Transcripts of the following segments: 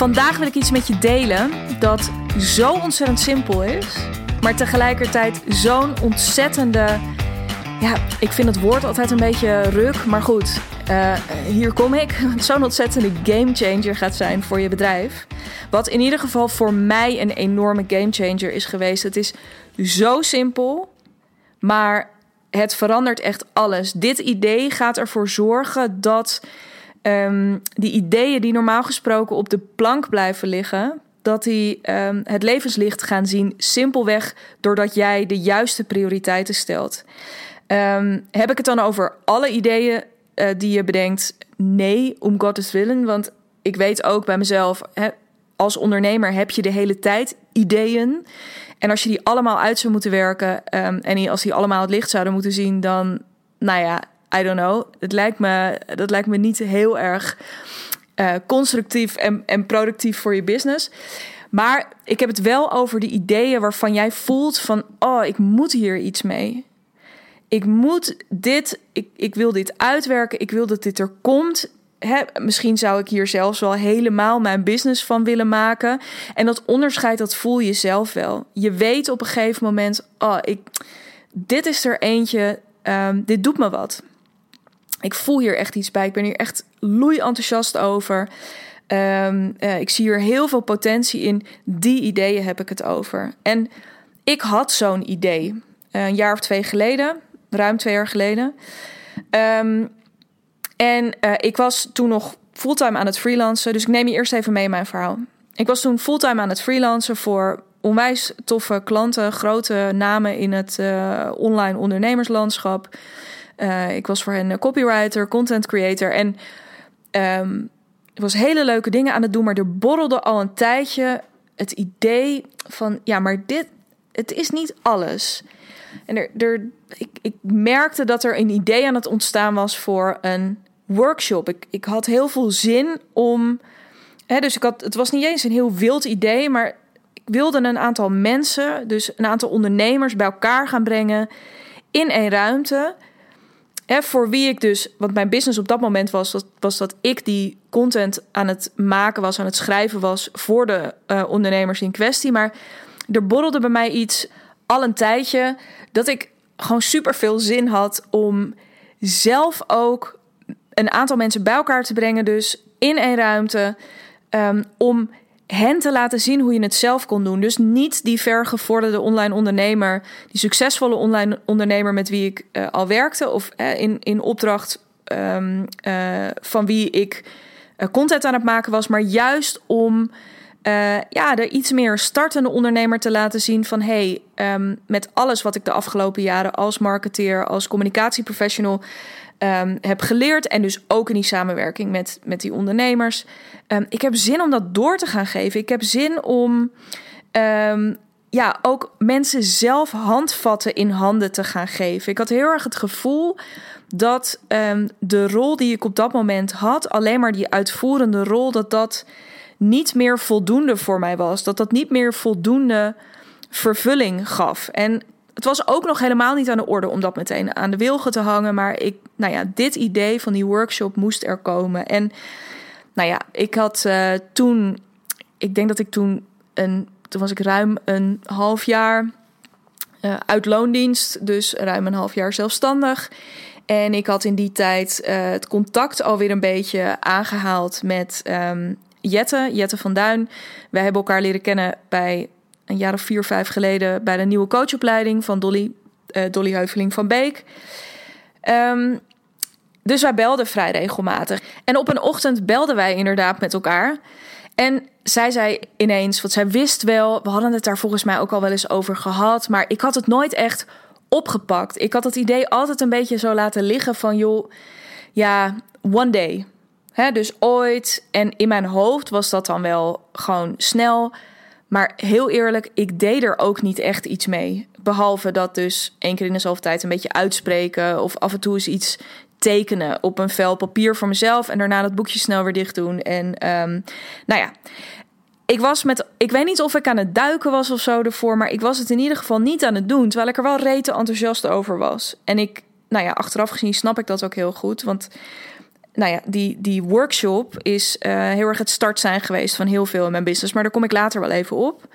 Vandaag wil ik iets met je delen dat zo ontzettend simpel is, maar tegelijkertijd zo'n ontzettende. Ja, ik vind het woord altijd een beetje ruk, maar goed, uh, hier kom ik. Zo'n ontzettende gamechanger gaat zijn voor je bedrijf. Wat in ieder geval voor mij een enorme gamechanger is geweest. Het is zo simpel, maar het verandert echt alles. Dit idee gaat ervoor zorgen dat um, die ideeën die normaal gesproken op de plank blijven liggen, dat die um, het levenslicht gaan zien. Simpelweg doordat jij de juiste prioriteiten stelt. Um, heb ik het dan over alle ideeën uh, die je bedenkt? Nee, om Gottes willen. Want ik weet ook bij mezelf, als ondernemer heb je de hele tijd ideeën. En als je die allemaal uit zou moeten werken en als die allemaal het licht zouden moeten zien, dan, nou ja, I don't know. Het lijkt me, dat lijkt me niet heel erg uh, constructief en, en productief voor je business. Maar ik heb het wel over de ideeën waarvan jij voelt van, oh, ik moet hier iets mee. Ik moet dit, ik, ik wil dit uitwerken, ik wil dat dit er komt. Misschien zou ik hier zelfs wel helemaal mijn business van willen maken. En dat onderscheid, dat voel je zelf wel. Je weet op een gegeven moment, oh, ik, dit is er eentje, um, dit doet me wat. Ik voel hier echt iets bij. Ik ben hier echt loei enthousiast over. Um, uh, ik zie hier heel veel potentie in. Die ideeën heb ik het over. En ik had zo'n idee uh, een jaar of twee geleden, ruim twee jaar geleden. Um, en uh, ik was toen nog fulltime aan het freelancen. Dus ik neem je eerst even mee in mijn verhaal. Ik was toen fulltime aan het freelancen voor onwijs toffe klanten, grote namen in het online ondernemerslandschap. Uh, ik was voor hen copywriter, content creator. En um, ik was hele leuke dingen aan het doen. Maar er borrelde al een tijdje het idee van... ja, maar dit, het is niet alles. En er, er, ik, ik merkte dat er een idee aan het ontstaan was voor een workshop. Ik, ik had heel veel zin om... Hè, dus ik had, het was niet eens een heel wild idee, maar ik wilde een aantal mensen, dus een aantal ondernemers bij elkaar gaan brengen in één ruimte voor wie ik dus, wat mijn business op dat moment was, was, was, dat ik die content aan het maken was, aan het schrijven was voor de uh, ondernemers in kwestie. Maar er borrelde bij mij iets al een tijdje dat ik gewoon super veel zin had om zelf ook een aantal mensen bij elkaar te brengen, dus in een ruimte, um, om hen te laten zien hoe je het zelf kon doen. Dus niet die vergevorderde online ondernemer, die succesvolle online ondernemer met wie ik uh, al werkte of uh, in, in opdracht um, uh, van wie ik content aan het maken was, maar juist om ja, er iets meer startende ondernemer te laten zien van hey, um, met alles wat ik de afgelopen jaren als marketeer, als communicatieprofessional um, heb geleerd. En dus ook in die samenwerking met, met die ondernemers. Um, ik heb zin om dat door te gaan geven. Ik heb zin om um, ja, ook mensen zelf handvatten in handen te gaan geven. Ik had heel erg het gevoel dat de rol die ik op dat moment had, alleen maar die uitvoerende rol, dat dat niet meer voldoende voor mij was. Dat dat niet meer voldoende vervulling gaf. En het was ook nog helemaal niet aan de orde om dat meteen aan de wilgen te hangen. Maar ik, nou ja, dit idee van die workshop moest er komen. En nou ja, ik had uh, toen, ik denk dat ik toen een, toen was ik ruim een half jaar uh, uit loondienst, dus ruim een half jaar zelfstandig. En ik had in die tijd uh, het contact alweer een beetje aangehaald met um, Jette, Jette van Duin. Wij hebben elkaar leren kennen bij een jaar of vier, vijf geleden bij de nieuwe coachopleiding van Dolly, uh, Dolly Heuveling van Beek. Um, dus wij belden vrij regelmatig. En op een ochtend belden wij inderdaad met elkaar. En zij zei ineens, want zij wist wel, we hadden het daar volgens mij ook al wel eens over gehad, maar ik had het nooit echt opgepakt. Ik had het idee altijd een beetje zo laten liggen van, joh, ja, one day. He, dus ooit. En in mijn hoofd was dat dan wel gewoon snel. Maar heel eerlijk, ik deed er ook niet echt iets mee. Behalve dat dus één keer in de zoveel tijd een beetje uitspreken. Of af en toe eens iets tekenen op een vel papier voor mezelf. En daarna dat boekje snel weer dicht doen. En um, nou ja, ik was met. Ik weet niet of ik aan het duiken was of zo ervoor. Maar ik was het in ieder geval niet aan het doen. Terwijl ik er wel rete enthousiast over was. En ik, nou ja, achteraf gezien snap ik dat ook heel goed. Want nou ja, die, die workshop is uh, heel erg het start zijn geweest van heel veel in mijn business. Maar daar kom ik later wel even op.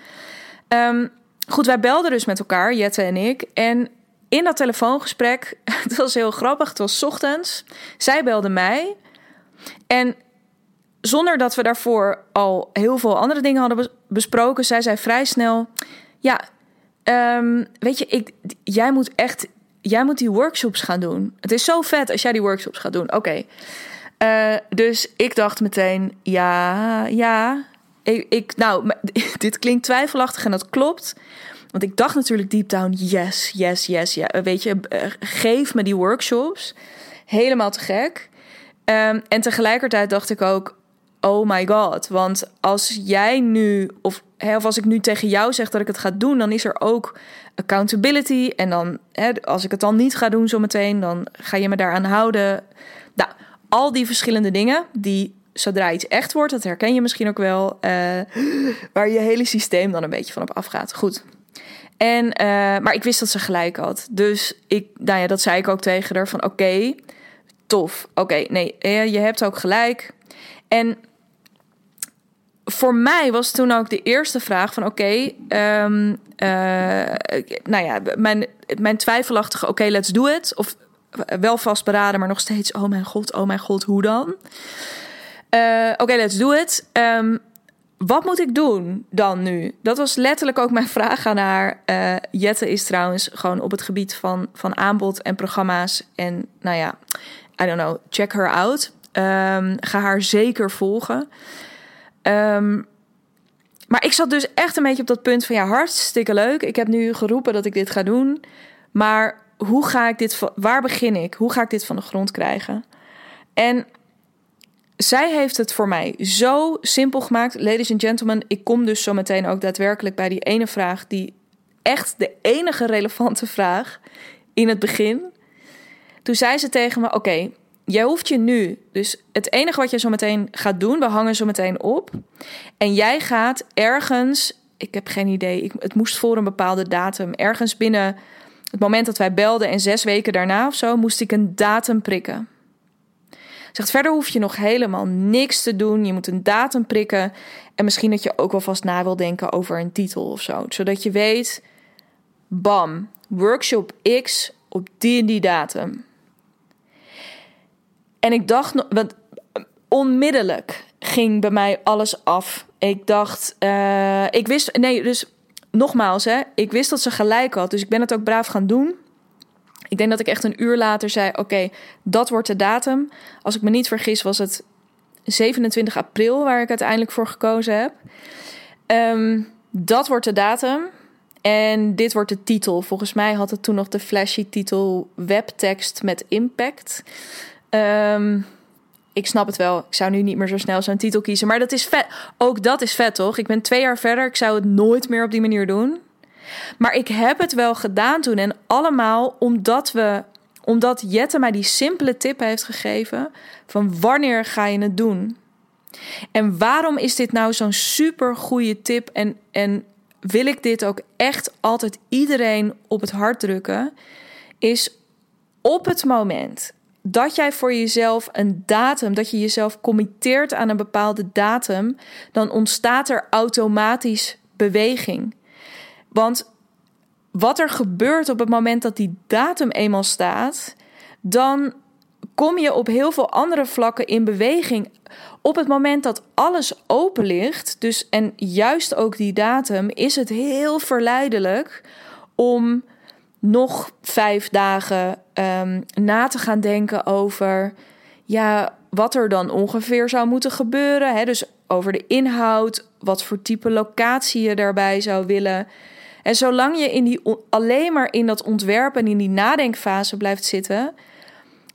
Um, goed, wij belden dus met elkaar, Jette en ik. En in dat telefoongesprek, het was heel grappig, het was ochtends. Zij belde mij. En zonder dat we daarvoor al heel veel andere dingen hadden besproken, zei zij vrij snel: Ja, um, weet je, ik, jij moet echt, jij moet die workshops gaan doen. Het is zo vet als jij die workshops gaat doen. Oké. Uh, dus ik dacht meteen: Ja, ja. Ik, nou, dit klinkt twijfelachtig en dat klopt. Want ik dacht natuurlijk deep down: yes, yes, yes. Ja. Weet je, eh, geef me die workshops. Helemaal te gek. Um, en tegelijkertijd dacht ik ook: oh my god. Want als jij nu, of, hè, als ik nu tegen jou zeg dat ik het ga doen, dan is er ook accountability. En dan, hè, als ik het dan niet ga doen zometeen, dan ga je me daaraan houden. Nou, al die verschillende dingen die zodra iets echt wordt, dat herken je misschien ook wel, uh, waar je hele systeem dan een beetje van op afgaat. Goed. En, uh, maar ik wist dat ze gelijk had. Dus ik, nou ja, dat zei ik ook tegen haar van oké, tof. Oké, nee, je hebt ook gelijk. En voor mij was toen ook de eerste vraag van oké, um, uh, nou ja, mijn, mijn twijfelachtige oké, let's do it. Of wel vastberaden, maar nog steeds, oh mijn god, oh mijn god, hoe dan? Uh, oké, let's do it. Um, wat moet ik doen dan nu? Dat was letterlijk ook mijn vraag aan haar. Jette is trouwens gewoon op het gebied van, van aanbod en programma's. En nou ja, I don't know, check her out. Um, ga haar zeker volgen. Um, maar ik zat dus echt een beetje op dat punt van ja, hartstikke leuk. Ik heb nu geroepen dat ik dit ga doen. Maar hoe ga ik dit, waar begin ik? Hoe ga ik dit van de grond krijgen? En zij heeft het voor mij zo simpel gemaakt. Ladies and gentlemen, ik kom dus zo meteen ook daadwerkelijk bij die ene vraag, die echt de enige relevante vraag in het begin. Toen zei ze tegen me: Oké, jij hoeft je nu, dus het enige wat je zo meteen gaat doen, we hangen zo meteen op. En jij gaat ergens, ik heb geen idee, ik, het moest voor een bepaalde datum, ergens binnen het moment dat wij belden en zes weken daarna of zo, moest ik een datum prikken. Zegt verder hoef je nog helemaal niks te doen. Je moet een datum prikken. En misschien dat je ook wel vast na wil denken over een titel of zo. Zodat je weet, bam, workshop X op die en die datum. En ik dacht, want onmiddellijk ging bij mij alles af. Ik dacht, uh, ik wist, nee, dus nogmaals, hè, ik wist dat ze gelijk had. Dus ik ben het ook braaf gaan doen. Ik denk dat ik echt een uur later zei: Oké, dat wordt de datum. Als ik me niet vergis, was het 27 april waar ik uiteindelijk voor gekozen heb. Um, dat wordt de datum. En dit wordt de titel. Volgens mij had het toen nog de flashy titel Webtekst met Impact. Um, ik snap het wel. Ik zou nu niet meer zo snel zo'n titel kiezen. Maar dat is vet. Ook dat is vet, toch? Ik ben twee jaar verder. Ik zou het nooit meer op die manier doen. Maar ik heb het wel gedaan toen. En allemaal omdat we omdat Jette mij die simpele tip heeft gegeven van wanneer ga je het doen? En waarom is dit nou zo'n super goede tip en, en wil ik dit ook echt altijd iedereen op het hart drukken? Is op het moment dat jij voor jezelf een datum, dat je jezelf committeert aan een bepaalde datum, dan ontstaat er automatisch beweging. Want wat er gebeurt op het moment dat die datum eenmaal staat, dan kom je op heel veel andere vlakken in beweging. Op het moment dat alles open ligt, dus en juist ook die datum, is het heel verleidelijk om nog vijf dagen um, na te gaan denken over ja, wat er dan ongeveer zou moeten gebeuren. Hè? Dus over de inhoud, wat voor type locatie je daarbij zou willen. En zolang je in die, alleen maar in dat ontwerpen en in die nadenkfase blijft zitten,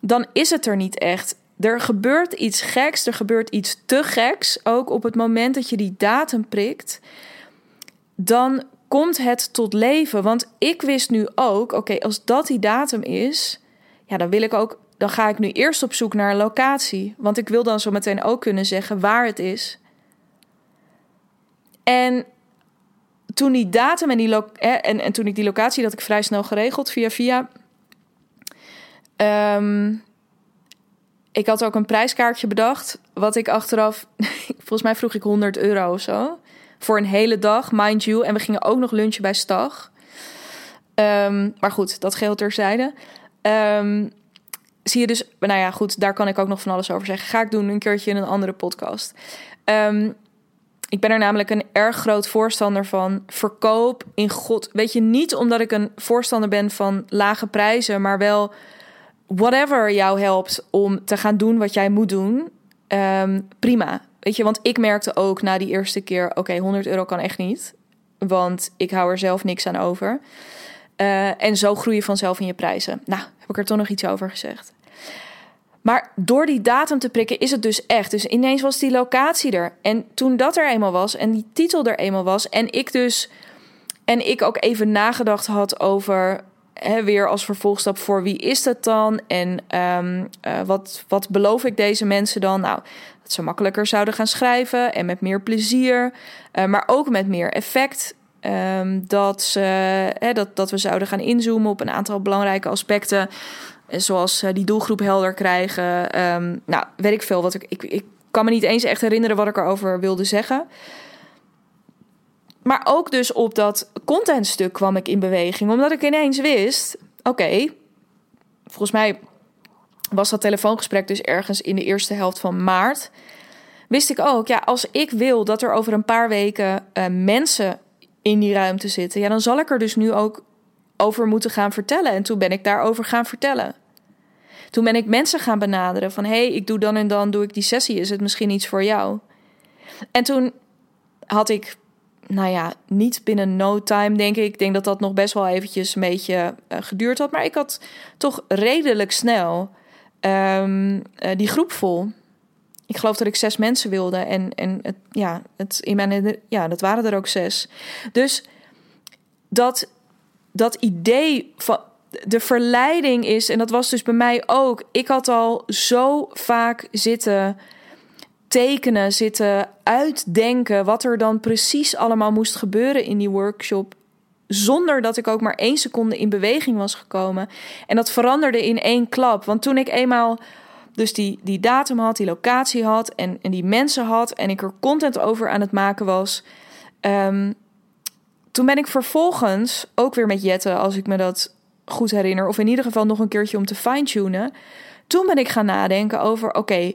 dan is het er niet echt. Er gebeurt iets geks, er gebeurt iets te geks. Ook op het moment dat je die datum prikt, dan komt het tot leven. Want ik wist nu ook, oké, als dat die datum is, ja, dan wil ik ook, dan ga ik nu eerst op zoek naar een locatie. Want ik wil dan zo meteen ook kunnen zeggen waar het is. En toen die datum en, die en, en toen ik die locatie dat ik vrij snel geregeld via via. Um, ik had ook een prijskaartje bedacht. Wat ik achteraf. volgens mij vroeg ik 100 euro of zo. Voor een hele dag, mind you. En we gingen ook nog lunchen bij Stag. Um, maar goed, dat geheel terzijde. Um, zie je dus, nou ja, goed, daar kan ik ook nog van alles over zeggen. Ga ik doen een keertje in een andere podcast. Um, ik ben er namelijk een erg groot voorstander van. Verkoop in God. Weet je, niet omdat ik een voorstander ben van lage prijzen, maar wel whatever jou helpt om te gaan doen wat jij moet doen. Prima. Weet je, want ik merkte ook na die eerste keer: oké, 100 euro kan echt niet. Want ik hou er zelf niks aan over. Uh, en zo groei je vanzelf in je prijzen. Nou, heb ik er toch nog iets over gezegd. Maar door die datum te prikken is het dus echt. Dus ineens was die locatie er. En toen dat er eenmaal was en die titel er eenmaal was. En ik dus. En ik ook even nagedacht had over. Hè, weer als vervolgstap voor wie is dat dan? En um, uh, wat, wat beloof ik deze mensen dan? Nou, dat ze makkelijker zouden gaan schrijven en met meer plezier. Uh, maar ook met meer effect. Um, dat, ze, dat, dat we zouden gaan inzoomen op een aantal belangrijke aspecten. Zoals uh, die doelgroep helder krijgen. Um, nou, weet ik veel. Wat ik, ik, ik kan me niet eens echt herinneren wat ik erover wilde zeggen. Maar ook dus op dat contentstuk kwam ik in beweging. Omdat ik ineens wist: oké, volgens mij was dat telefoongesprek dus ergens in de eerste helft van maart. Wist ik ook, ja, als ik wil dat er over een paar weken uh, mensen in die ruimte zitten, ja, dan zal ik er dus nu ook over moeten gaan vertellen. En toen ben ik daarover gaan vertellen. Toen ben ik mensen gaan benaderen van hey, ik doe dan en dan doe ik die sessie, is het misschien iets voor jou? En toen had ik, nou ja, niet binnen no time denk ik. Ik denk dat dat nog best wel eventjes een beetje uh, geduurd had, maar ik had toch redelijk snel um, uh, die groep vol. Ik geloof dat ik zes mensen wilde en, en het, ja, het, in mijn, ja, dat waren er ook zes. Dus dat, dat idee van de verleiding is, en dat was dus bij mij ook. Ik had al zo vaak zitten tekenen, zitten uitdenken wat er dan precies allemaal moest gebeuren in die workshop. Zonder dat ik ook maar één seconde in beweging was gekomen. En dat veranderde in één klap. Want toen ik eenmaal dus die, die datum had, die locatie had en, en die mensen had en ik er content over aan het maken was. Um, toen ben ik vervolgens ook weer met Jette, als ik me dat goed herinner, of in ieder geval nog een keertje om te fine-tunen. Toen ben ik gaan nadenken over: oké,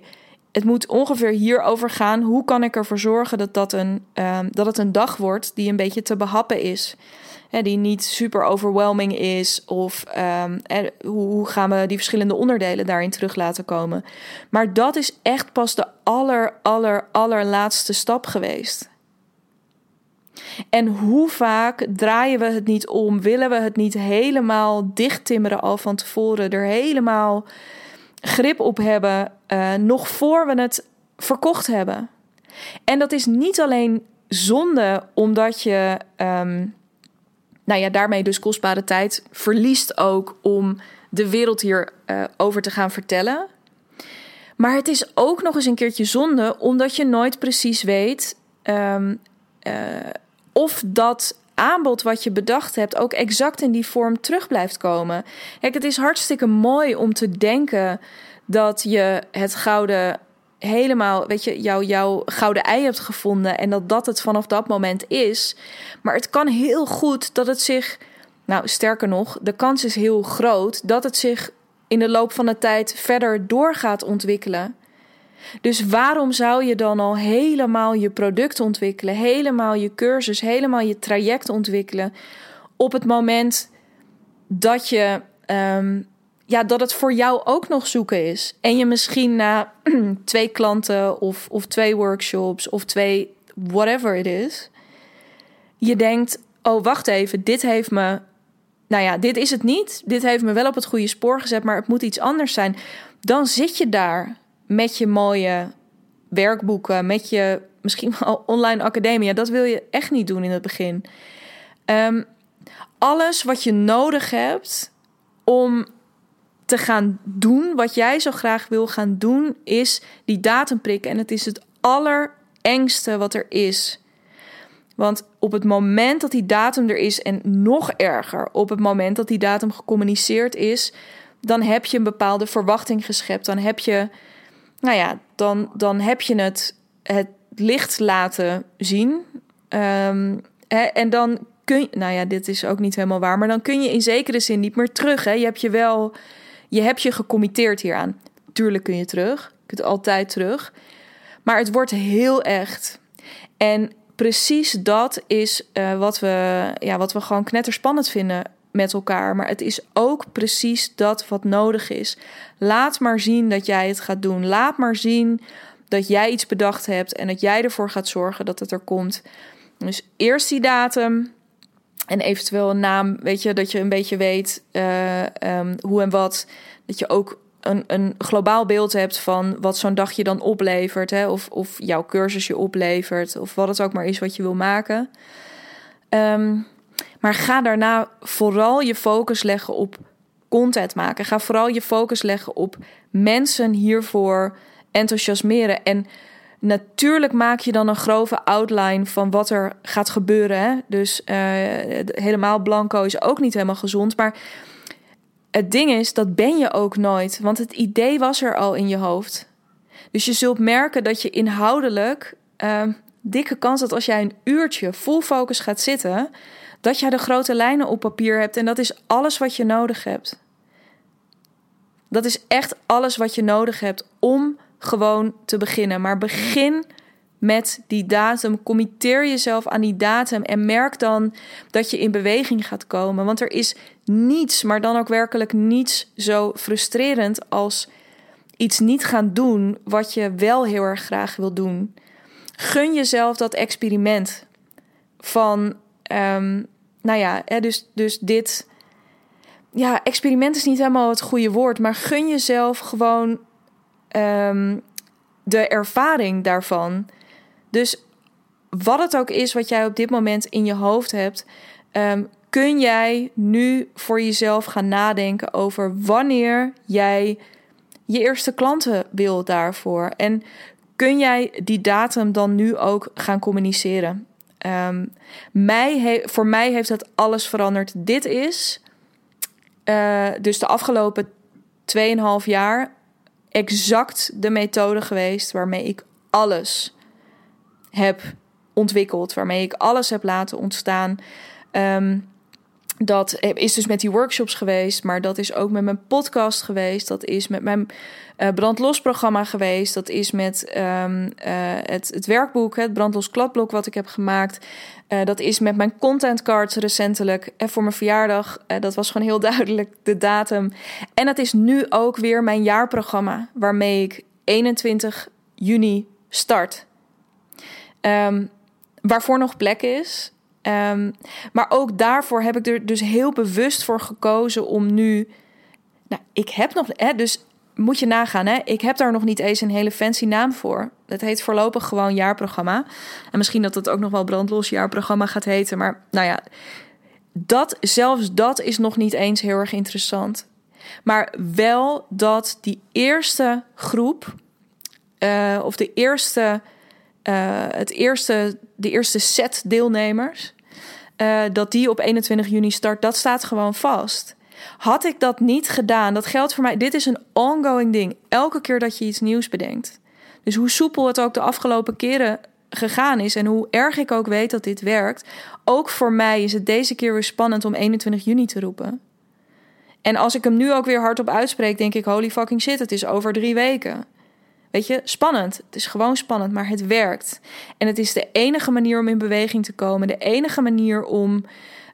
het moet ongeveer hierover gaan. Hoe kan ik ervoor zorgen dat, dat, een, um, dat het een dag wordt die een beetje te behappen is? Die niet super overwhelming is. Of um, hoe, gaan we die verschillende onderdelen daarin terug laten komen? Maar dat is echt pas de aller, aller, allerlaatste stap geweest. En hoe vaak draaien we het niet om? Willen we het niet helemaal dichttimmeren al van tevoren? Er helemaal grip op hebben, uh, nog voor we het verkocht hebben. En dat is niet alleen zonde omdat je um, nou ja, daarmee dus kostbare tijd verliest ook om de wereld hier uh, over te gaan vertellen. Maar het is ook nog eens een keertje zonde omdat je nooit precies weet um, uh, of dat aanbod wat je bedacht hebt ook exact in die vorm terug blijft komen. Kijk, het is hartstikke mooi om te denken dat je het gouden helemaal, weet je, jouw, jouw gouden ei hebt gevonden en dat dat het vanaf dat moment is. Maar het kan heel goed dat het zich, nou sterker nog, de kans is heel groot dat het zich in de loop van de tijd verder door gaat ontwikkelen. Dus waarom zou je dan al helemaal je product ontwikkelen, helemaal je cursus, helemaal je traject ontwikkelen op het moment dat je um, ja, dat het voor jou ook nog zoeken is. En je misschien na twee klanten of, of twee workshops of twee whatever it is, je denkt: oh wacht even, dit heeft me. Nou ja, dit is het niet. Dit heeft me wel op het goede spoor gezet, maar het moet iets anders zijn. Dan zit je daar met je mooie werkboeken, met je misschien wel online academie. Dat wil je echt niet doen in het begin. Um, alles wat je nodig hebt om te gaan doen wat jij zo graag wil gaan doen, is die datum prikken. En het is het allerengste wat er is. Want op het moment dat die datum er is, en nog erger, op het moment dat die datum gecommuniceerd is, dan heb je een bepaalde verwachting geschept. Dan heb je, nou ja, dan, dan heb je het, het licht laten zien. Ehm, hè, en dan kun je, nou ja, dit is ook niet helemaal waar, maar dan kun je in zekere zin niet meer terug. Hè? Je hebt je wel, je hebt je gecommitteerd hieraan. Tuurlijk kun je terug, je kunt altijd terug. Maar het wordt heel echt. En precies dat is uh, wat, we, ja, wat we gewoon knetterspannend vinden met elkaar. Maar het is ook precies dat wat nodig is. Laat maar zien dat jij het gaat doen. Laat maar zien dat jij iets bedacht hebt en dat jij ervoor gaat zorgen dat het er komt. Dus eerst die datum en eventueel een naam, weet je, dat je een beetje weet uh, um, hoe en wat. Dat je ook een, een globaal beeld hebt van wat zo'n dagje dan oplevert. Hè? Of, of jouw cursus je oplevert. Of wat het ook maar is wat je wil maken. Um, maar ga daarna vooral je focus leggen op content maken. Ga vooral je focus leggen op mensen hiervoor enthousiasmeren. En natuurlijk maak je dan een grove outline van wat er gaat gebeuren. Hè? Dus uh, helemaal blanco is ook niet helemaal gezond. Maar het ding is, dat ben je ook nooit. Want het idee was er al in je hoofd. Dus je zult merken dat je inhoudelijk. Uh, dikke kans dat als jij een uurtje full focus gaat zitten dat jij de grote lijnen op papier hebt en dat is alles wat je nodig hebt. Dat is echt alles wat je nodig hebt om gewoon te beginnen. Maar begin met die datum. Committeer jezelf aan die datum en merk dan dat je in beweging gaat komen. Want er is niets, maar dan ook werkelijk niets zo frustrerend als iets niet gaan doen wat je wel heel erg graag wil doen. Gun jezelf dat experiment van um, nou ja, dus, dus dit. Ja, experiment is niet helemaal het goede woord, maar gun jezelf gewoon um, de ervaring daarvan. Dus wat het ook is wat jij op dit moment in je hoofd hebt, um, kun jij nu voor jezelf gaan nadenken over wanneer jij je eerste klanten wil daarvoor. En kun jij die datum dan nu ook gaan communiceren? Um, mij voor mij heeft dat alles veranderd. Dit is uh, dus de afgelopen 2,5 jaar exact de methode geweest waarmee ik alles heb ontwikkeld, waarmee ik alles heb laten ontstaan. Um, dat is dus met die workshops geweest, maar dat is ook met mijn podcast geweest. Dat is met mijn uh, brandlos-programma geweest. Dat is met um, uh, het, het werkboek, het brandlos kladblok wat ik heb gemaakt. Dat is met mijn content cards recentelijk en voor mijn verjaardag. dat was gewoon heel duidelijk de datum. En dat is nu ook weer mijn jaarprogramma, waarmee ik 21 juni start. Um, waarvoor nog plek is. Um, maar ook daarvoor heb ik er dus heel bewust voor gekozen om nu. Nou, ik heb nog. Hè, dus moet je nagaan, hè? Ik heb daar nog niet eens een hele fancy naam voor. Het heet voorlopig gewoon jaarprogramma. En misschien dat het ook nog wel brandlos jaarprogramma gaat heten. Maar nou ja, dat, zelfs dat is nog niet eens heel erg interessant. Maar wel dat die eerste groep, uh, of de eerste, het eerste, de eerste set deelnemers, uh, dat die op 21 juni start, dat staat gewoon vast. Had ik dat niet gedaan, dat geldt voor mij. Dit is een ongoing ding. Elke keer dat je iets nieuws bedenkt. Dus hoe soepel het ook de afgelopen keren gegaan is en hoe erg ik ook weet dat dit werkt, ook voor mij is het deze keer weer spannend om 21 juni te roepen. En als ik hem nu ook weer hardop uitspreek, denk ik: holy fucking shit, het is over drie weken. Weet je, spannend. Het is gewoon spannend, maar het werkt. En het is de enige manier om in beweging te komen. De enige manier om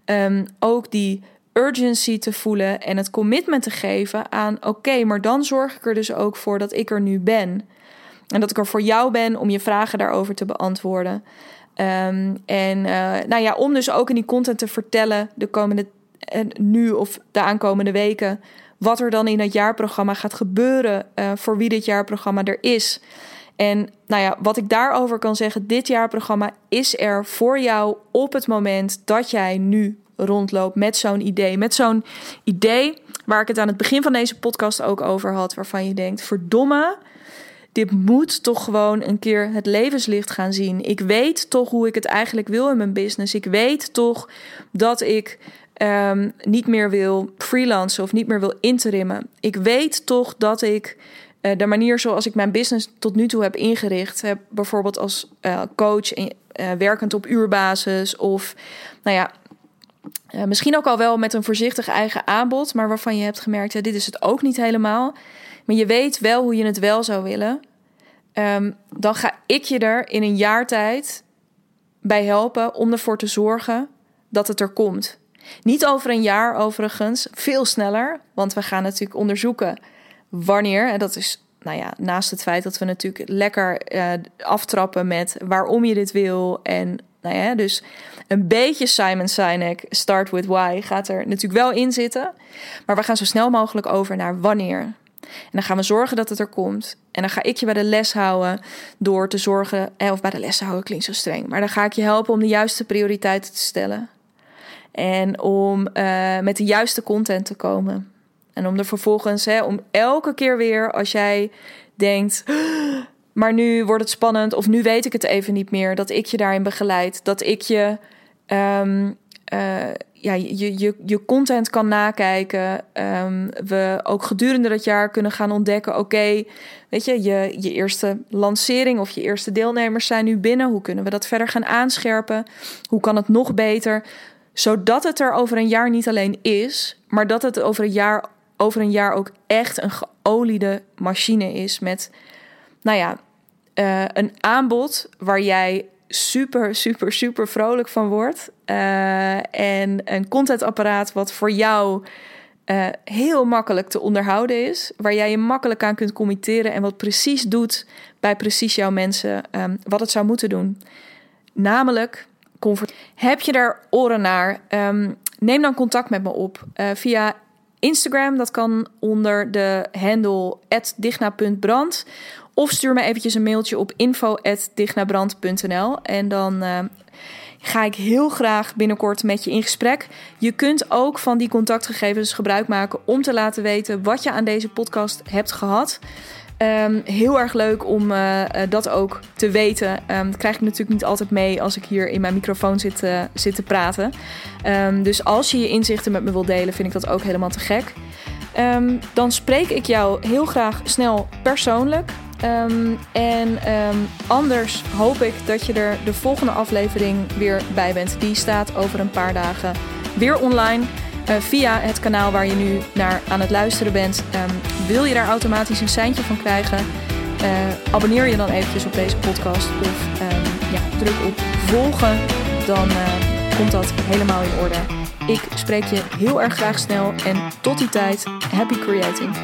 um, ook die urgency te voelen en het commitment te geven aan: oké, maar dan zorg ik er dus ook voor dat ik er nu ben. En dat ik er voor jou ben om je vragen daarover te beantwoorden. Um, en uh, nou ja, om dus ook in die content te vertellen de komende en nu of de aankomende weken wat er dan in het jaarprogramma gaat gebeuren uh, voor wie dit jaarprogramma er is. En nou ja, wat ik daarover kan zeggen, dit jaarprogramma is er voor jou op het moment dat jij nu rondloopt met zo'n idee. Met zo'n idee waar ik het aan het begin van deze podcast ook over had, waarvan je denkt: verdomme, dit moet toch gewoon een keer het levenslicht gaan zien. Ik weet toch hoe ik het eigenlijk wil in mijn business. Ik weet toch dat ik ehm, niet meer wil freelancen of niet meer wil interimmen. Ik weet toch dat ik uh, de manier zoals ik mijn business tot nu toe heb ingericht, heb bijvoorbeeld als uh, coach uh, werkend op uurbasis of nou ja, misschien ook al wel met een voorzichtig eigen aanbod, maar waarvan je hebt gemerkt, dit is het ook niet helemaal. Maar je weet wel hoe je het wel zou willen. Um, dan ga ik je er in een jaar tijd bij helpen om ervoor te zorgen dat het er komt. Niet over een jaar overigens, veel sneller, want we gaan natuurlijk onderzoeken wanneer. En dat is, nou ja, naast het feit dat we natuurlijk lekker uh, aftrappen met waarom je dit wil. En nou ja, dus een beetje Simon Sinek, Start with Why, gaat er natuurlijk wel in zitten. Maar we gaan zo snel mogelijk over naar wanneer. En dan gaan we zorgen dat het er komt. En dan ga ik je bij de les houden door te zorgen, eh, of bij de les houden klinkt zo streng, maar dan ga ik je helpen om de juiste prioriteiten te stellen. En om uh, met de juiste content te komen. En om er vervolgens, hè, om elke keer weer als jij denkt, maar nu wordt het spannend of nu weet ik het even niet meer, dat ik je daarin begeleid. Dat ik je um, uh, ja, je, je, je content kan nakijken. Um, we ook gedurende dat jaar kunnen gaan ontdekken: oké, weet je, je, je eerste lancering of je eerste deelnemers zijn nu binnen. Hoe kunnen we dat verder gaan aanscherpen? Hoe kan het nog beter? Zodat het er over een jaar niet alleen is, maar dat het over een jaar, over een jaar ook echt een geoliede machine is. Met, nou ja, uh, een aanbod waar jij super, super, super vrolijk van wordt. Uh, en een contentapparaat wat voor jou uh, heel makkelijk te onderhouden is. Waar jij je makkelijk aan kunt committeren en wat precies doet bij precies jouw mensen um, wat het zou moeten doen. Namelijk Heb je daar oren naar? Um, neem dan contact met me op uh, via Instagram. Dat kan onder de handle digna.brand. Of stuur me eventjes een mailtje op info.dignabrand.nl en dan uh, ga ik heel graag binnenkort met je in gesprek. Je kunt ook van die contactgegevens gebruik maken om te laten weten wat je aan deze podcast hebt gehad. Um, heel erg leuk om uh, dat ook te weten. Um, dat krijg ik natuurlijk niet altijd mee als ik hier in mijn microfoon zit, uh, te praten. Um, dus als je je inzichten met me wilt delen, vind ik dat ook helemaal te gek. dan spreek ik jou heel graag snel persoonlijk. En anders hoop ik dat je er de volgende aflevering weer bij bent. Die staat over een paar dagen weer online. Uh, via het kanaal waar je nu naar aan het luisteren bent. Um, wil je daar automatisch een seintje van krijgen? Uh, abonneer je dan eventjes op deze podcast. Of ja, druk op volgen. Dan uh, komt dat helemaal in orde. Ik spreek je heel erg graag snel. En tot die tijd, happy creating.